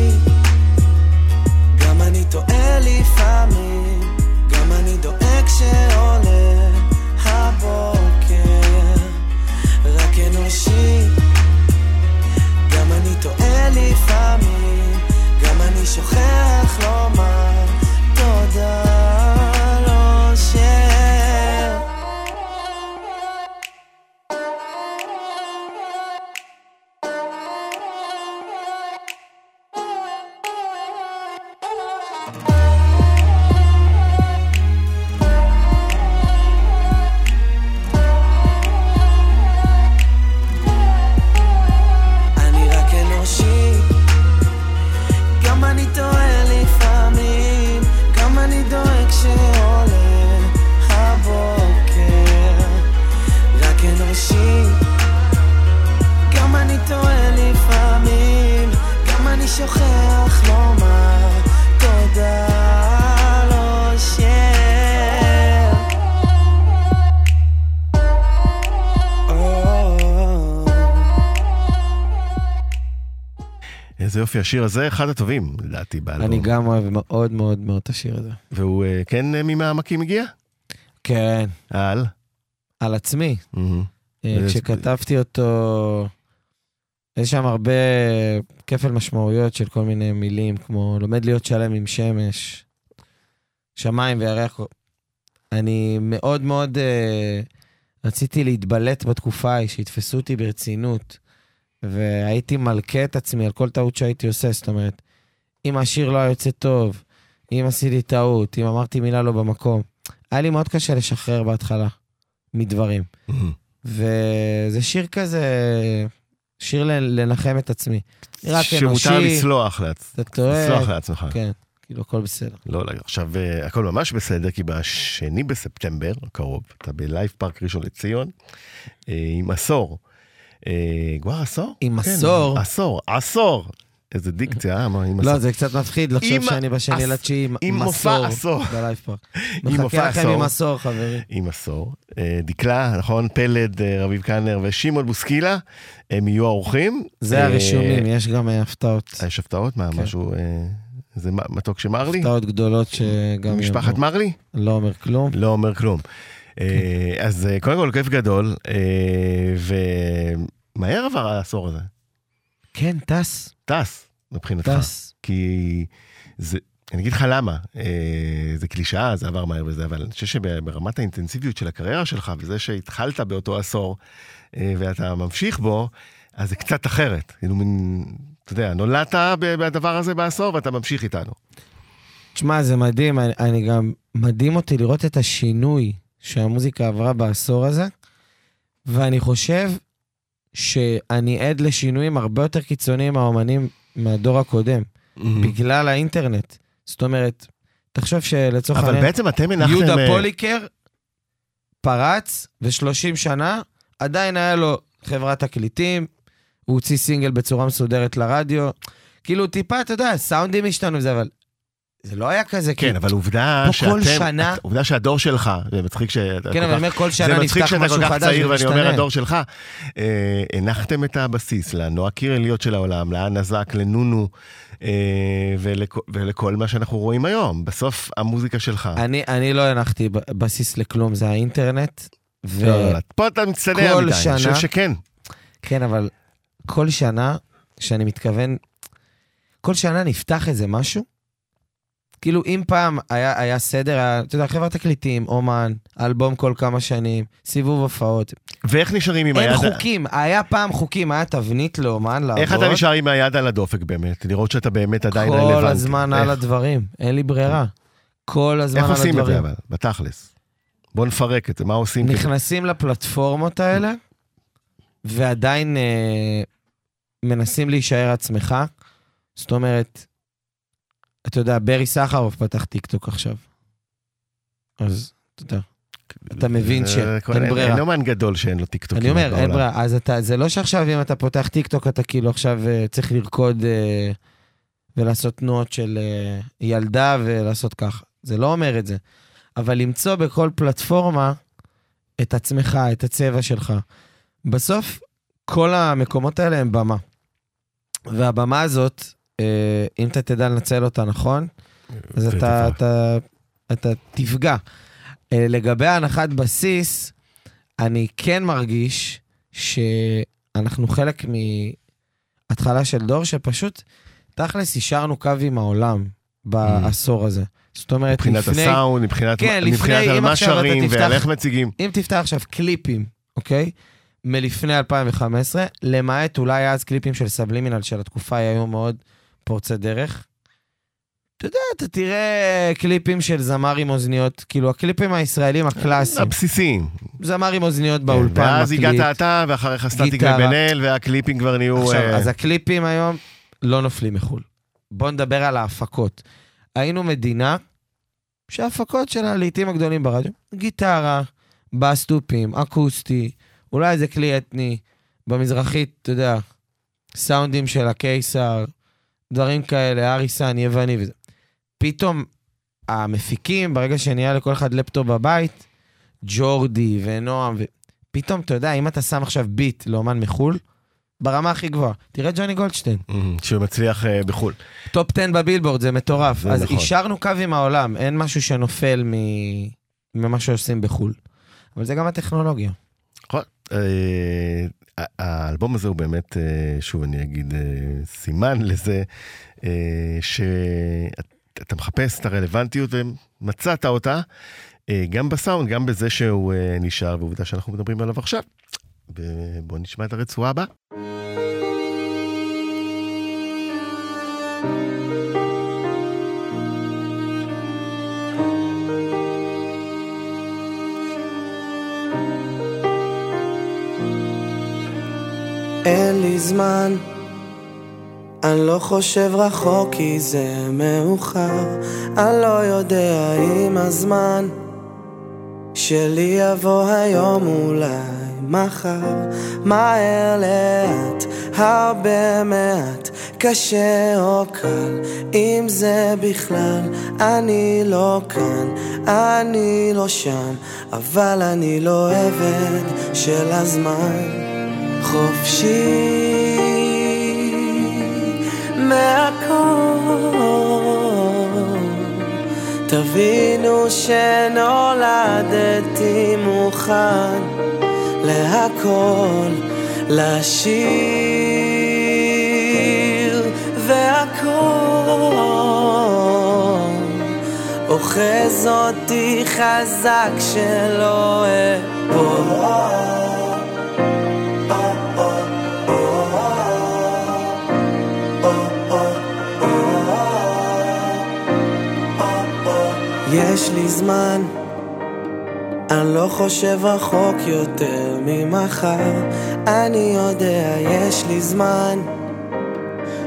אני יופי, השיר הזה אחד הטובים, לדעתי, באלבום. אני גם אוהב מאוד מאוד מאוד את השיר הזה. והוא אה, כן אה, ממעמקים הגיע? כן, על? על עצמי. אה, כשכתבתי אותו, יש שם הרבה כפל משמעויות של כל מיני מילים, כמו לומד להיות שלם עם שמש, שמיים וירח. אני מאוד מאוד רציתי להתבלט בתקופה ההיא, שיתפסו אותי ברצינות, והייתי מלכה את עצמי על כל טעות שהייתי עושה, זאת אומרת, אם השיר לא היה יוצא טוב, אם עשיתי טעות, אם אמרתי מילה לא במקום, היה לי מאוד קשה לשחרר בהתחלה מדברים. וזה שיר כזה, שיר לנחם את עצמי. רק שמותר אנושי, לסלוח לעצ- לסלוח לעצמך. כן, כאילו הכל בסדר. לא, לא, עכשיו אה, הכל ממש בסדר, כי בשני בספטמבר הקרוב, אתה בלייב פארק ראשון לציון, אה, עם עשור. אה, כבר עשור? עם כן, עשור? עשור, עשור. איזה דיקציה, אה? מה, עם עשור? לא, זה קצת מפחיד לחשוב שאני בשני לתשיעי עם עם מופע עשור. ב לייב פארק. מחכה לכם עשור. עם עשור, חברים. עם עשור. אה, דקלה, נכון? פלד, אה, רביב קלנר ושמעון בוסקילה, הם יהיו האורחים. זה אה, הרישומים, יש גם אה, הפתעות. אה, יש הפתעות? מה, כן. משהו... אה, זה מתוק שמרלי? הפתעות גדולות שגם... משפחת. מרלי? לא אומר כלום. לא אומר כלום. אה, אז אה, קודם כל, כיף גדול, אה, ומהר עבר העשור הזה. כן, טס, טס, מבחינתך. טס. כי זה, אני אגיד לך למה, אה, זה קלישאה, זה עבר מהר וזה, אבל אני חושב שברמת האינטנסיביות של הקריירה שלך, וזה שהתחלת באותו עשור, אה, ואתה ממשיך בו, אז זה קצת אחרת. כאילו מין, אתה יודע, נולדת בדבר הזה בעשור ואתה ממשיך איתנו. תשמע, זה מדהים, אני, אני גם, מדהים אותי לראות את השינוי שהמוזיקה עברה בעשור הזה, ואני חושב שאני עד לשינויים הרבה יותר קיצוניים מהאומנים מהדור הקודם, בגלל האינטרנט. זאת אומרת, תחשוב שלצורך אבל בעצם אתם הנחתם... יהודה אה, פוליקר פרץ, ו-30 שנה, עדיין היה לו חברת תקליטים, הוא הוציא סינגל בצורה מסודרת לרדיו. כאילו, טיפה, אתה יודע, סאונדים השתנו וזה, אבל זה לא היה כזה, כן. אבל עובדה שאתם... כל שנה- עובדה שהדור שלך, זה מצחיק שאתה... כן, אבל אני אומר, כל שנה זה מצחיק נפתח שאתה משהו כל כך חדש צעיר ואני אומר. הדור שלך. אה, הנחתם את הבסיס לנועה קירליות של העולם, לאנה זק, לנונו, אה, ולכ- ולכל מה שאנחנו רואים היום. בסוף המוזיקה שלך. אני, אני לא הנחתי בסיס לכלום, זה האינטרנט. ו... לא, לא, פה אתה מצטנע מדי, אני חושב שכן. כן, אבל כל שנה, שאני מתכוון, כל שנה נפתח איזה משהו. כאילו, אם פעם היה, היה סדר, היה, אתה יודע, חברת תקליטים, אומן, אלבום כל כמה שנים, סיבוב הופעות. ואיך נשארים עם אין היד... חוקים, היה פעם חוקים, היה תבנית לאומן לעבוד. איך אתה נשאר עם היד על הדופק באמת? לראות שאתה באמת עדיין רלוונטי. כל הזמן על איך- הדברים, אין לי ברירה. כל הזמן איך על עושים את זה הדברים. אבל, בתכלס? בוא נפרק את זה, מה עושים? נכנסים לפלטפורמות האלה, ועדיין אה, מנסים להישאר עצמך. זאת אומרת, אתה יודע, ברי סחרוף פתח טיקטוק עכשיו. אז, אתה יודע, אתה מבין אה, שאין כל- אין- ברירה. אין אומן גדול שאין לו טיקטוק. אני אומר, אין. ברירה. אז אתה, זה לא שעכשיו אם אתה פותח טיקטוק, אתה כאילו עכשיו אה, צריך לרקוד אה, ולעשות תנועות של ילדה ולעשות ככה. זה לא אומר את זה. אבל למצוא בכל פלטפורמה את עצמך, את הצבע שלך. בסוף, כל המקומות האלה הם במה. והבמה הזאת, אם אתה תדע לנצל אותה נכון, אז אתה. אתה, אתה תפגע. אה, לגבי הנחת בסיס, אני כן מרגיש שאנחנו חלק מהתחלה של דור שפשוט, תכלס, השארנו קו עם העולם בעשור הזה. זאת אומרת, מבחינת לפני... הסאונד, מבחינת כן, לפני, מבחינת על מה שרים תפתח- ועל איך מציגים. אם תפתח עכשיו קליפים, אוקיי? מלפני 2015, למעט אולי אז קליפים של סבלימינל של התקופה היו מאוד פורצי דרך. אתה יודע, אתה תראה קליפים של זמר עם אוזניות, כאילו הקליפים הישראלים הקלאסיים, הבסיסיים. זמר עם אוזניות כן, באולפן, ואז מקליט. הגעת אתה, ואחריך סטטיק. ובן אל, והקליפים כבר נהיו... עכשיו, אה, אז הקליפים היום לא נופלים מחו"ל. בואו נדבר על ההפקות. היינו מדינה שההפקות שלה לעיתים הגדולים ברדיו, גיטרה, בסטופים, אקוסטי, אולי איזה כלי אתני, במזרחית, אתה יודע, סאונדים של הקיסר, דברים כאלה, אריסן, יווני וזה. פתאום המפיקים, ברגע שנהיה לכל אחד לפטופ בבית, ג'ורדי ונועם, ו... פתאום, אתה יודע, אם אתה שם עכשיו ביט לאומן מחו"ל, ברמה הכי גבוהה. תראה ג'וני גולדשטיין, אמ, שהוא מצליח אה, בחו"ל. top 10 בבילבורד, זה מטורף. זה אז נכון. השארנו קו עם העולם, אין משהו שנופל מ... ממה שעושים בחו"ל. אבל זה גם הטכנולוגיה. נכון. האלבום הזה הוא באמת, אה, שוב אני אגיד, אה, סימן לזה אה, שאתה מחפש את הרלוונטיות ומצאת אותה, גם בסאונד, גם בזה שהוא נשאר, ועובדה שאנחנו מדברים עליו עכשיו. בואו נשמע את הרצועה הבאה. אין לי זמן, אני לא חושב רחוק כי זה מאוחר, אני לא יודע אם הזמן שלי יבוא היום אולי מחר, מהר לאט, הרבה מעט, קשה או קל, אם זה בכלל, אני לא כאן, אני לא שם, אבל אני לא עבד של הזמן. חופשי מהכל. תבינו שנולדתי מוכן להכל, לשיר והכל. אוחז אותי חזק שלא אפול יש לי זמן, אני לא חושב רחוק יותר ממחר, אני יודע יש לי זמן,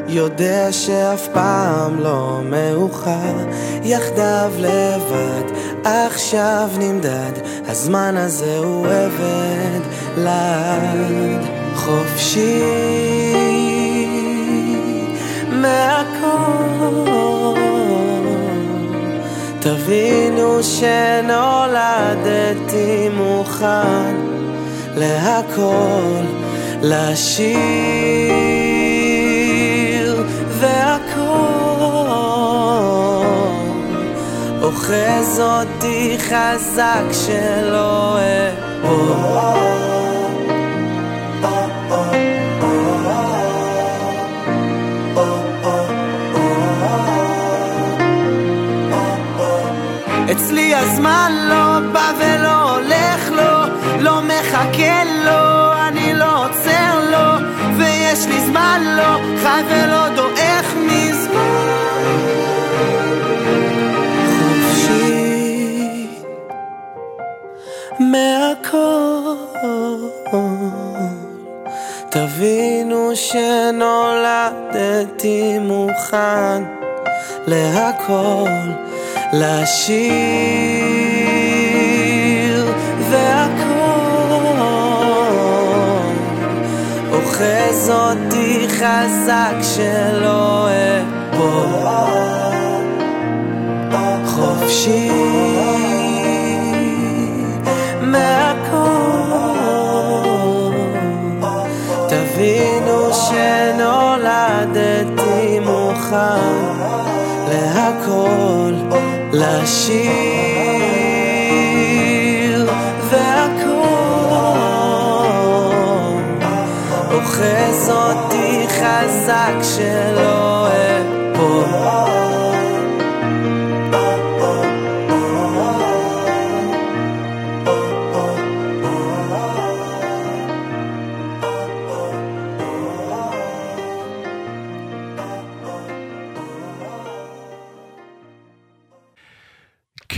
יודע שאף פעם לא מאוחר, יחדיו לבד, עכשיו נמדד, הזמן הזה הוא עבד לעד, חופשי. מהכל. תבינו שנולדתי מוכן להכל, לשיר והכל. אוחז אותי חזק שלא אפול הזמן לא בא ולא הולך לו, לא מחכה לו, אני לא עוצר לו, ויש לי זמן לא, חי ולא דועך מזמן. חופשי מהכל, תבינו שנולדתי מוכן להכל. לשיר והכל אוחז אותי חזק שלא אפול חופשי מהכל. תבינו שנולדתי להכל לשיר והכל אוחז אותי חזק שלא אפול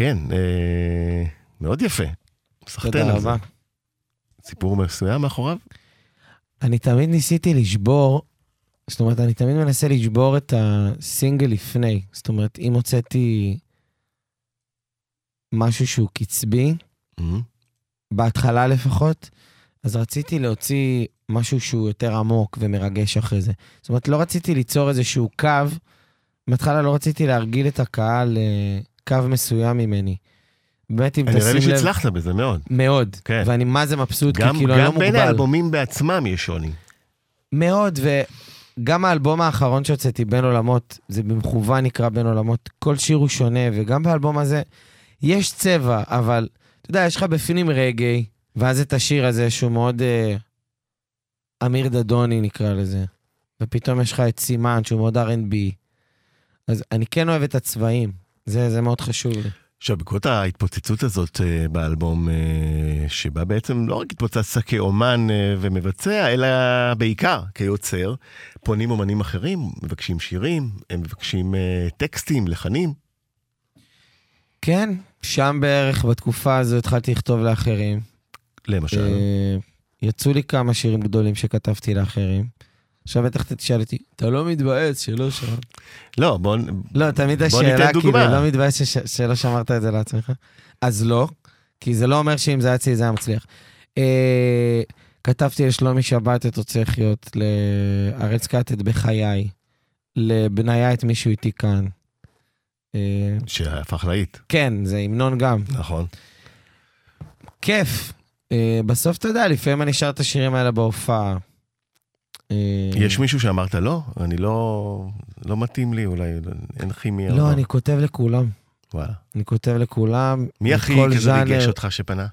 כן, אה, מאוד יפה. סחטיין על זה. סיפור מסוים מאחוריו? אני תמיד ניסיתי לשבור, זאת אומרת, אני תמיד מנסה לשבור את הסינגל לפני. זאת אומרת, אם הוצאתי משהו שהוא קצבי, Mhm. בהתחלה לפחות, אז רציתי להוציא משהו שהוא יותר עמוק ומרגש אחרי זה. זאת אומרת, לא רציתי ליצור איזשהו קו, בהתחלה לא רציתי להרגיל את הקהל לקו מסוים ממני. באמת, אם נראה לי תשים לב... שהצלחת בזה מאוד. מאוד. כן. ואני מה זה מבסוט, כי גם כאילו אני לא גם בין מוגבל. האלבומים בעצמם יש שוני. מאוד, וגם האלבום האחרון שהוצאתי, בין עולמות, זה במכוון נקרא בין עולמות, כל שיר הוא שונה, וגם באלבום הזה יש צבע, אבל אתה יודע, יש לך בפנים רגעי, ואז את השיר הזה שהוא מאוד אה, אמיר דדוני נקרא לזה, ופתאום יש לך את סימן שהוא מאוד R&B. אז אני כן אוהב את הצבעים, זה, זה מאוד חשוב לי. עכשיו, בעקבות ההתפוצצות הזאת אה, באלבום, אה, שבה בעצם לא רק התפוצצת כאומן אה, ומבצע, אלא בעיקר כיוצר, פונים אומנים אחרים, מבקשים שירים, הם מבקשים טקסטים, לחנים. כן, שם בערך בתקופה הזו התחלתי לכתוב לאחרים. למשל. יצאו לי כמה שירים גדולים שכתבתי לאחרים. עכשיו בטח אתה תשאל אותי, אתה לא מתבאס שלא שם. לא, בוא... לא, תמיד השאלה, ניתן כאילו. לא מתבאס שש- שלא שמרת את זה לעצמך? אז לא, כי זה לא אומר שאם זה היה אצלי זה היה מצליח. אה, כתבתי לשלומי שבת את רוצה לחיות, לארץ קטת בחיי, לבניה את מישהו איתי כאן. אה, שהפך להיט, כן, זה המנון גם. נכון. כיף. אה, בסוף אתה יודע, לפעמים אני שר את השירים האלה בהופעה. אה, יש מישהו שאמרת, לא, אני לא, לא מתאים לי, אולי אין כימיה. או לא, אני כותב לכולם. וואלה. אני כותב לכולם, מי הכי כזה. ריגש אותך שפנה?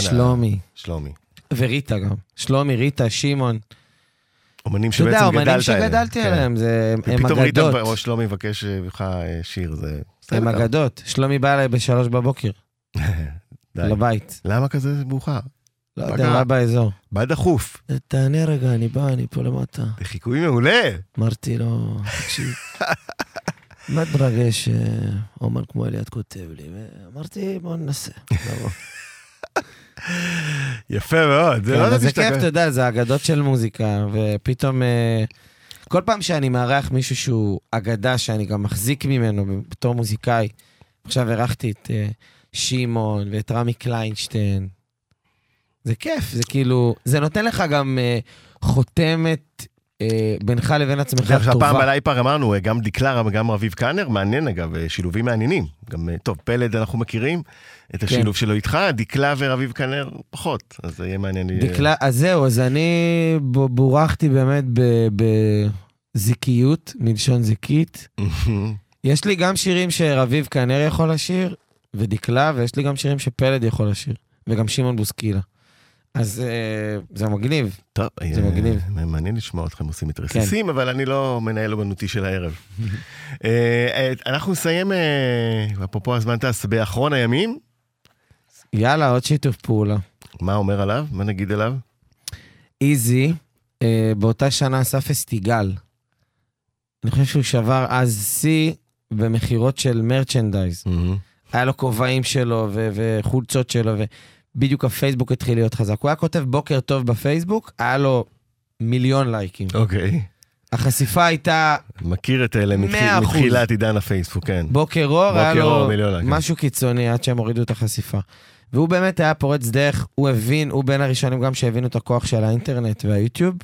שלומי, שלומי. וריטה גם. שלומי, ריטה, שמעון. אומנים אתה יודע, שבעצם אומנים גדלת עליהם. שגדלתי כן. עליהם, זה- הם ופתאום ראית אגדות. או שלומי מבקש ממך אה, שיר, זה... הם. אגדות. שלומי בא אליי בשלוש בבוקר. לבית. למה כזה מאוחר? לא מה יודע, היה באזור. מה דחוף? תענה רגע, אני בא, אני פה למטה. זה חיקוי מעולה. אמרתי לו, תקשיב, מה מרגש שאומן כמו אליעד כותב לי? ואמרתי, בוא ננסה. יפה מאוד. זה כן, לא זה. כיף, אתה יודע, זה אגדות של מוזיקה, ופתאום... אה, כל פעם שאני מארח מישהו שהוא אגדה, שאני גם מחזיק ממנו בתור מוזיקאי, עכשיו אירחתי את אה, שמעון ואת רמי קליינשטיין. זה כיף, זה כאילו, זה נותן לך גם אה, חותמת אה, בינך לבין עצמך טובה. בלייפר אמרנו, אה, גם דקלרה וגם רביב קאנר, מעניין אגב, אה, שילובים מעניינים. גם, אה, טוב, פלד אנחנו מכירים, את כן. השילוב שלו איתך, דקלה ורביב קאנר פחות, אז זה יהיה מעניין. דקלה, אז זהו, אז אני בורחתי באמת בזיקיות, מלשון זיקית. יש לי גם שירים שרביב כנר יכול לשיר, ודקלה, ויש לי גם שירים שפלד יכול לשיר, וגם שמעון בוסקילה. אז אה, זה מגניב. טוב, זה אה, מגניב. מעניין לשמוע אתכם עושים את רסיסים, אבל אני לא מנהל אומנותי של הערב. אה, אנחנו נסיים, אפרופו הזמן טס, באחרון הימים. יאללה, עוד שיתוף פעולה. מה אומר עליו? מה נגיד עליו? איזי, באותה שנה עשה פסטיגל. אני חושב שהוא שבר אז שיא במכירות של מרצ'נדייז. היה לו כובעים שלו וחולצות שלו, ובדיוק הפייסבוק התחיל להיות חזק. הוא היה כותב בוקר טוב בפייסבוק, היה לו מיליון לייקים. אוקיי. החשיפה הייתה מכיר את אלה. מתחילת עידן הפייסבוק, כן. בוקר אור, היה לו. משהו קיצוני עד שהם הורידו את החשיפה. והוא באמת היה פורץ דרך, הוא הבין, הוא בין הראשונים גם שהבינו את הכוח של האינטרנט והיוטיוב.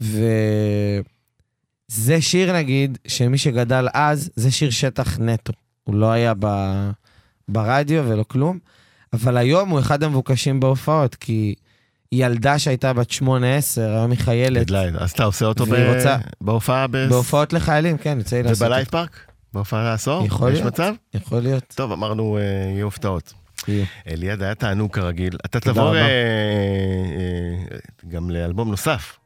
וזה שיר נגיד, שמי שגדל אז, זה שיר שטח נטו. הוא לא היה ב... ברדיו ולא כלום, אבל היום הוא אחד המבוקשים בהופעות, כי ילדה שהייתה בת 8-10, היום היא חיילת, גדלה, אז אתה עושה אותו ב- רוצה- בהופעה ב... בהופעות לחיילים, כן, יוצא לי לעשות ובלייב פארק? בהופעה לעשור? יכול יש להיות. מצב? זה. יכול להיות. טוב, אמרנו, אה, יהיו הפתעות. יהיו. אליעד, היה תענוג כרגיל. אתה תבוא. אה, אה, גם לאלבום נוסף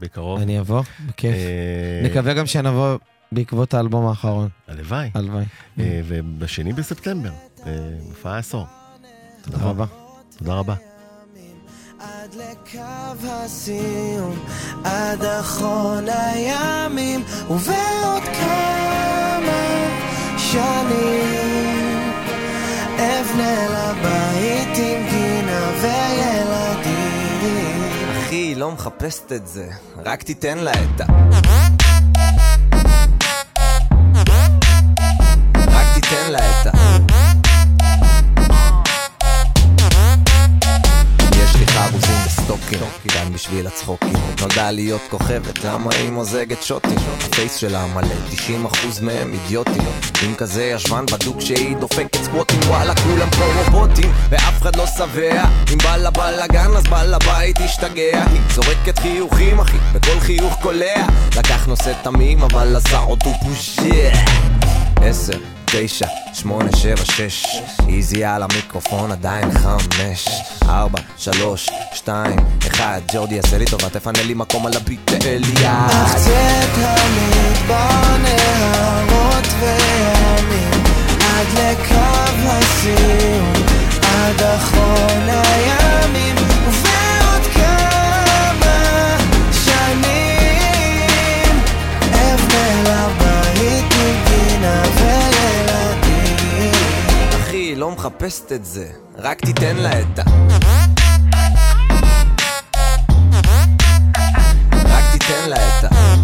בקרוב. אני אבוא, בכיף. אה, נקווה גם שנבוא בעקבות האלבום האחרון, הלוואי. הלוואי. אה, ובשני בספטמבר, אה, מופע העשור. תודה רבה. תודה רבה. עד לקו הסיום, עד אחרון הימים, ובעוד כמה שנים אבנה לבית עם גינה וילדים. אחי, היא לא מחפשת את זה, רק תיתן לה את ה... רק תיתן לה את ה... בסטוקים, גם בשביל הצחוקים. נולדה להיות כוכבת, למה היא מוזגת שוטים? הפייס שלה מלא, 90% מהם אידיוטים. עם כזה ישבן בדוק שהיא דופקת סקווטים וואלה כולם פה רובוטים ואף אחד לא שבע. אם בא לה בלאגן אז בעל הבית השתגע. היא זורקת חיוכים אחי, בכל חיוך קולע. לקח נושא תמים אבל עשה אותו פושע. עשר, תשע, שמונה, שבע, שש. איזי על המיקרופון עדיין חמש. ארבע, שלוש, שתיים, אחד. ג'ורדי עשה לי טובה תפנה לי מקום על הביט לאליעד צאת המדבר נהרות וימים עד לקו הסיום עד אחרון הימים מחפשת את זה, רק תיתן לה את ה... רק תיתן לה את ה...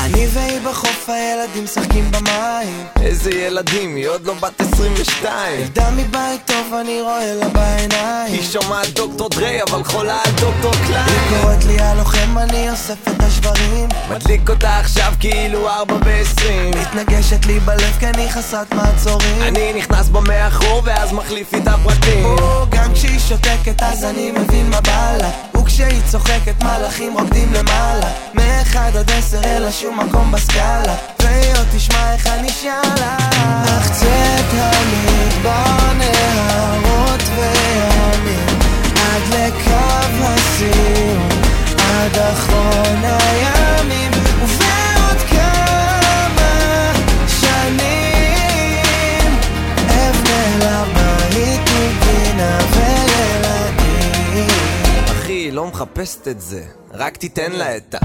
אני והיא בחוף הילדים משחקים איזה ילדים, היא עוד לא בת 22 ילדה מבית טוב אני רואה לה בעיניים. היא שומעת דוקטור דריי, אבל חולה על דוקטור היא קליין קוראת לי הלוחם אני אוסף את השברים מדליק אותה עכשיו כאילו 4 ב-20 מתנגשת לי בלב כי אני חסרת מעצורים. אני נכנס בה מאחור ואז מחליף איתה פרטים. או, גם כשהיא שותקת אז אני מבין מה בא לה וכש כשהיא צוחקת מלאכים רוקדים למעלה. מאחד עד עשר אין לה שום מקום בסקאלה. והיא עוד תשמע איך אני שאלה. צאת המדבר נהרות וימים עד לקו הסיום עד אחרון הימים לא מחפשת את זה, רק תיתן לה את ה...